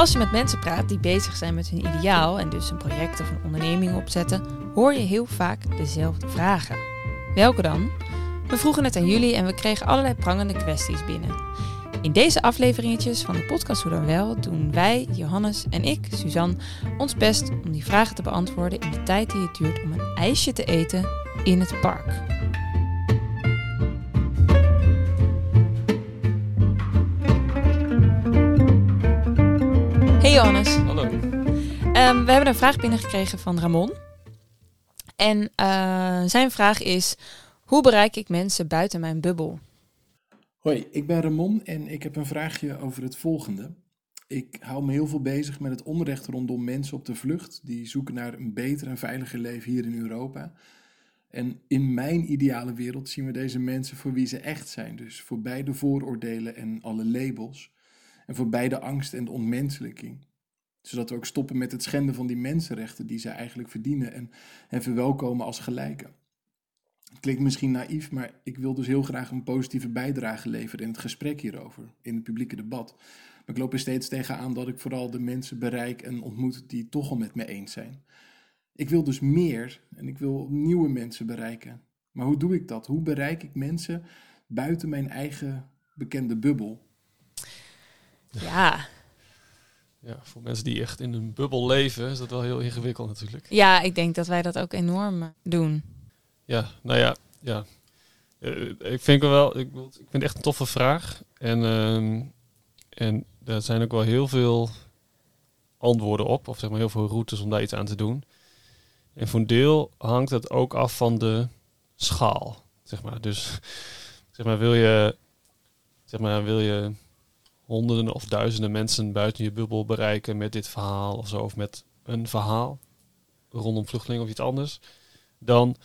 Als je met mensen praat die bezig zijn met hun ideaal en dus een project of een onderneming opzetten, hoor je heel vaak dezelfde vragen. Welke dan? We vroegen het aan jullie en we kregen allerlei prangende kwesties binnen. In deze afleveringetjes van de podcast Hoe dan Wel doen wij, Johannes en ik, Suzanne, ons best om die vragen te beantwoorden in de tijd die het duurt om een ijsje te eten in het park. Hey Johannes. Hallo. Ehm, we hebben een vraag binnengekregen van Ramon. En eh, zijn vraag is: hoe bereik ik mensen buiten mijn bubbel? Hoi, ik ben Ramon en ik heb een vraagje over het volgende. Ik hou me heel veel bezig met het onrecht rondom mensen op de vlucht die zoeken naar een beter en veiliger leven hier in Europa. En in mijn ideale wereld zien we deze mensen voor wie ze echt zijn, dus voorbij de vooroordelen en alle labels. En voorbij de angst en de ontmenselijking. Zodat we ook stoppen met het schenden van die mensenrechten die ze eigenlijk verdienen en hen verwelkomen als gelijken. Het klinkt misschien naïef, maar ik wil dus heel graag een positieve bijdrage leveren in het gesprek hierover, in het publieke debat. Maar ik loop er steeds tegenaan dat ik vooral de mensen bereik en ontmoet die toch al met me eens zijn. Ik wil dus meer en ik wil nieuwe mensen bereiken. Maar hoe doe ik dat? Hoe bereik ik mensen buiten mijn eigen bekende bubbel? Ja, Ja, voor mensen die echt in een bubbel leven, is dat wel heel ingewikkeld natuurlijk. ja ik denk dat wij dat ook enorm eh, doen. Ja, nou ja, ja. Eh, ik vind het wel, ik, ik vind het echt een toffe vraag. En, ehm, en er zijn ook wel heel veel antwoorden op, of zeg maar heel veel routes om daar iets aan te doen. En voor een deel hangt het ook af van de schaal, zeg maar. Dus zeg maar, wil je, zeg maar, wil je honderden of duizenden mensen buiten je bubbel bereiken met dit verhaal of zo, of met een verhaal rondom vluchtelingen of iets anders, dan,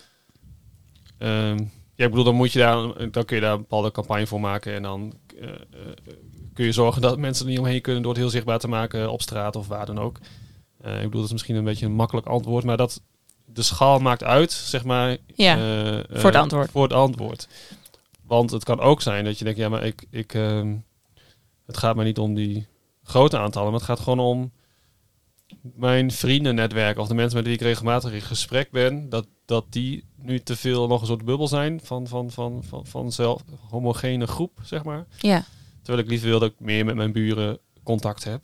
ehm, ja, ik bedoel, dan moet je daar, dan kun je daar een bepaalde campagne voor maken en dan eh, eh, kun je zorgen dat mensen er niet omheen kunnen door het heel zichtbaar te maken op straat of waar dan ook. Eh, ik bedoel, dat is misschien een beetje een makkelijk antwoord, maar dat de schaal maakt uit, zeg maar. Ja, voor het antwoord. Voor het antwoord. Want het kan ook zijn dat je denkt, ja, maar ik, ik, ehm, het gaat mij niet om die grote aantallen, maar het gaat gewoon om mijn vriendennetwerk of de mensen met wie ik regelmatig in gesprek ben, dat, dat die nu te veel nog een soort bubbel zijn van, van, van, van, van zelf homogene groep, zeg maar. Ja, Terwijl ik liever wil dat ik meer met mijn buren contact heb.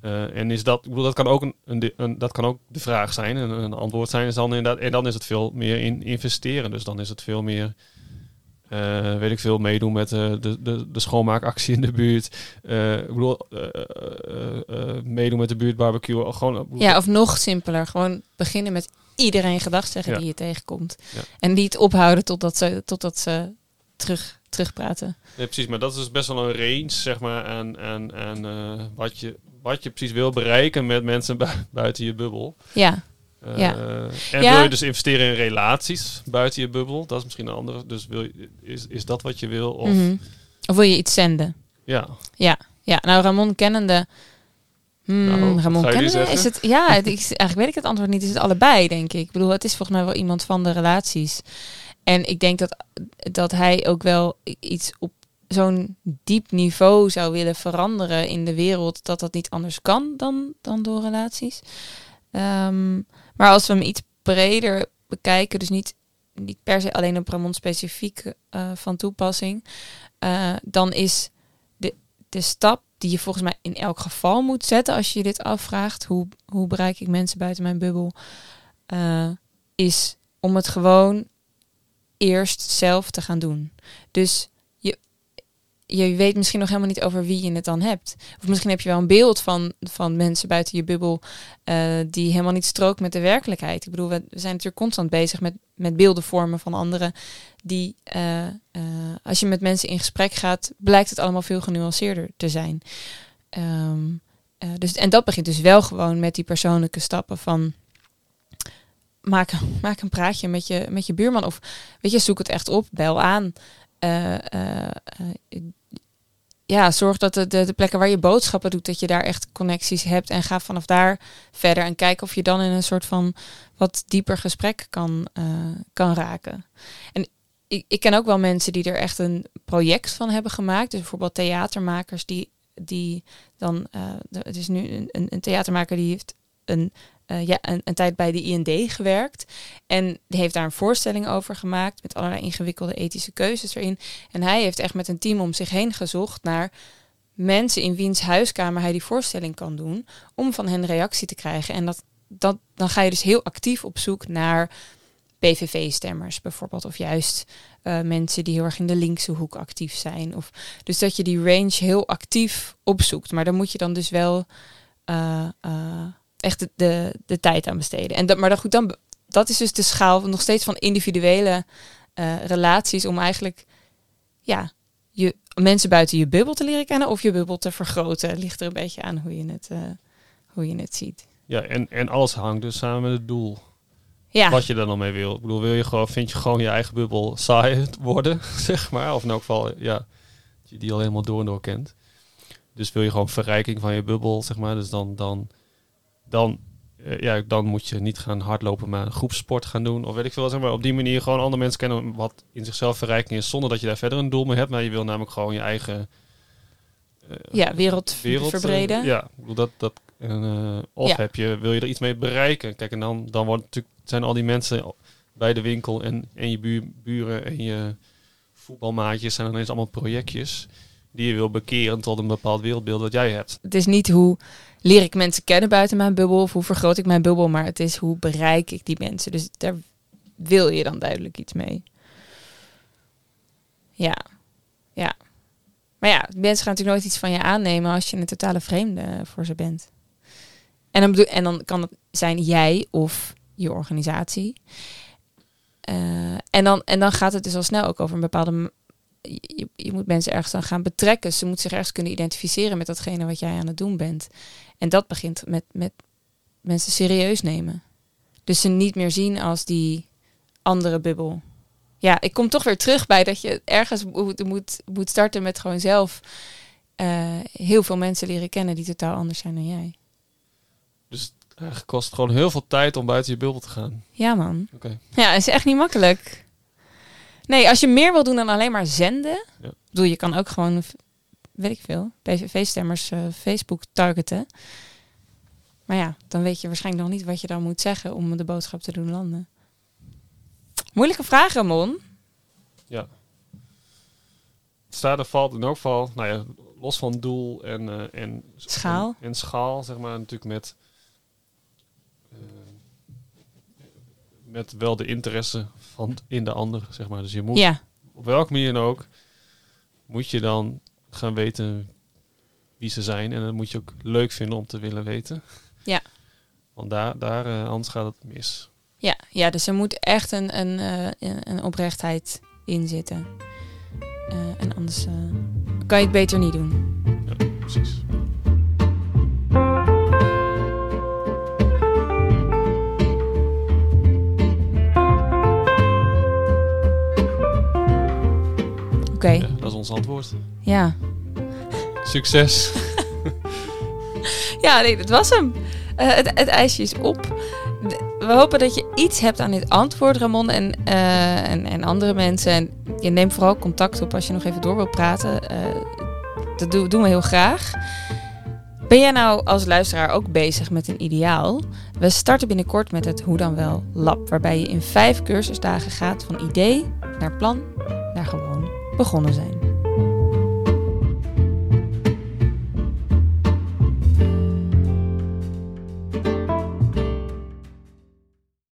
Eh, en is dat, ik bedoel, dat kan ook een, een, een- dat kan ook de vraag zijn, en een antwoord zijn. Is dan inderdaad, en dan is het veel meer in investeren. Dus dan is het veel meer, eh, weet ik veel, meedoen met eh, de, de, de schoonmaakactie in de buurt. Eh, ik bedoel, meedoen met de buurtbarbecue. Gewoon, ja, of nog simpeler. Gewoon beginnen met iedereen gedag zeggen Ja. die je tegenkomt. Ja. En niet ophouden totdat ze, totdat ze terug, terugpraten. Nee, precies, maar dat is best wel een range, zeg maar, aan, aan, aan eh, wat, je, wat je precies wil bereiken met mensen bui- buiten je bubbel. Ja, Eh, Ja. En Ja. wil je dus investeren in relaties buiten je bubbel? Dat is misschien een andere. Dus wil je, is, is dat wat je wil? Of, mhm. of wil je iets zenden? Ja, Ja, nou Ramon kennende. Hmm, Nou, Ramon kennende is het. Ja, het, ik, eigenlijk weet ik het antwoord niet. Is het allebei, denk ik. Ik bedoel, het is volgens mij wel iemand van de relaties. En ik denk dat, dat hij ook wel iets op zo'n diep niveau zou willen veranderen in de wereld. Dat dat niet anders kan dan, dan door relaties. Ehm, maar als we hem iets breder bekijken, dus niet, niet per se alleen op Ramon specifiek eh, van toepassing. eh, dan is de, de stap die je volgens mij in elk geval moet zetten als je je dit afvraagt, hoe, hoe bereik ik mensen buiten mijn bubbel, eh, is om het gewoon eerst zelf te gaan doen. Dus je, weet misschien nog helemaal niet over wie je het dan hebt. Of misschien heb je wel een beeld van, van mensen buiten je bubbel eh, die helemaal niet strookt met de werkelijkheid. Ik bedoel, we, zijn natuurlijk constant bezig met, met beelden vormen van anderen. Die, eh, eh, als je met mensen in gesprek gaat, blijkt het allemaal veel genuanceerder te zijn. Ehm, eh, dus, en dat begint dus wel gewoon met die persoonlijke stappen van maak, maak een praatje met je, met je buurman. Of weet je, zoek het echt op, bel aan. Ja, zorg dat de, de, de plekken waar je boodschappen doet, dat je daar echt connecties hebt. En ga vanaf daar verder en kijk of je dan in een soort van wat dieper gesprek kan, eh, kan raken. En ik, ik ken ook wel mensen die er echt een project van hebben gemaakt. Dus bijvoorbeeld theatermakers die die dan, uh, het is nu een, een, theatermaker die heeft een, uh, ja, een, tijd bij de IND gewerkt. En heeft daar een voorstelling over gemaakt met allerlei ingewikkelde ethische keuzes erin. En hij heeft echt met een team om zich heen gezocht naar mensen in wiens huiskamer hij die voorstelling kan doen, om van hen reactie te krijgen. En dat, dat, dan ga je dus heel actief op zoek naar PVV-stemmers bijvoorbeeld, of juist uh, mensen die heel erg in de linkse hoek actief zijn. Of, dus dat je die range heel actief opzoekt. Maar dan moet je dan dus wel uh, echt de, de, tijd aan besteden. En dat, maar dat, goed, dan, dat is dus de schaal nog steeds van individuele relaties om eigenlijk ja, je, mensen buiten je bubbel te leren kennen of je bubbel te vergroten. Ligt er een beetje aan hoe je het, hoe je het ziet. Ja, en, en alles hangt dus samen met het doel. Ja. Wat je er dan mee wil. Ik bedoel, wil je gewoon, vind je gewoon je eigen bubbel saai worden, zeg maar. Of in elk geval, ja, je die al helemaal door en door kent. Dus wil je gewoon verrijking van je bubbel, zeg maar. Dus dan, dan, dan, uh, ja, dan moet je niet gaan hardlopen, maar een groepsport gaan doen. Of weet ik veel, zeg maar. Op die manier gewoon andere mensen kennen wat in zichzelf verrijking is. Zonder dat je daar verder een doel mee hebt. Maar je wil namelijk gewoon je eigen... Uh, ja, wereld, wereld verbreden. Uh, ja, ik bedoel, dat, dat en, of heb je, wil je er iets mee bereiken? Kijk, en dan, dan wordt natuurlijk zijn al die mensen bij de winkel en, en je buren en je voetbalmaatjes zijn ineens allemaal projectjes die je wil bekeren tot een bepaald wereldbeeld dat jij hebt. Het is niet hoe leer ik mensen kennen buiten mijn bubbel of hoe vergroot ik mijn bubbel, maar het is hoe bereik ik die mensen. Dus daar wil je dan duidelijk iets mee. Ja, ja. Maar ja, mensen gaan natuurlijk nooit iets van je aannemen als je een totale vreemde voor ze bent. En dan, bedoel, en dan kan het zijn jij of je organisatie. Uh, en, dan, en dan gaat het dus al snel ook over een bepaalde. Je, je moet mensen ergens dan gaan betrekken. Ze moeten zich ergens kunnen identificeren met datgene wat jij aan het doen bent. En dat begint met, met mensen serieus nemen. Dus ze niet meer zien als die andere bubbel. Ja, ik kom toch weer terug bij dat je ergens moet, moet, moet starten met gewoon zelf uh, heel veel mensen leren kennen die totaal anders zijn dan jij. Dus het kost gewoon heel veel tijd om buiten je bubbel te gaan. Ja, man. Oké. Ja, is echt niet makkelijk. Nee, als je meer wil doen dan alleen maar zenden. Ja. Bedoel, je kan ook gewoon, weet ik veel, PVV-stemmers uh, eh, Facebook targeten. Maar ja, dan weet je waarschijnlijk nog niet wat je dan moet zeggen om de boodschap te doen landen. Moeilijke vraag, Ramon. Ja. Staat er valt in elk geval, nou ja, los van doel en, uh, en schaal. En, en, schaal, zeg maar, natuurlijk met met wel de interesse van in de ander, zeg maar. Dus je moet ja. op welke manier dan ook, moet je dan gaan weten wie ze zijn. En dat moet je ook leuk vinden om te willen weten. Ja. Want daar, daar uh, anders gaat het mis. Ja, ja, dus er moet echt een, een, uh, een oprechtheid in zitten. Uh, en anders kan je het beter niet doen. Ja, dat is ons antwoord. Ja. Succes. ja, nee, dat was hem. Uh, het, het, ijsje is op. We hopen dat je iets hebt aan dit antwoord, Ramon en, uh, en, en, andere mensen. En je neemt vooral contact op als je nog even door wilt praten. Uh, dat doen, doen we heel graag. Ben jij nou als luisteraar ook bezig met een ideaal? We starten binnenkort met het Hoe dan wel Lab, waarbij je in vijf cursusdagen gaat van idee naar plan begonnen zijn.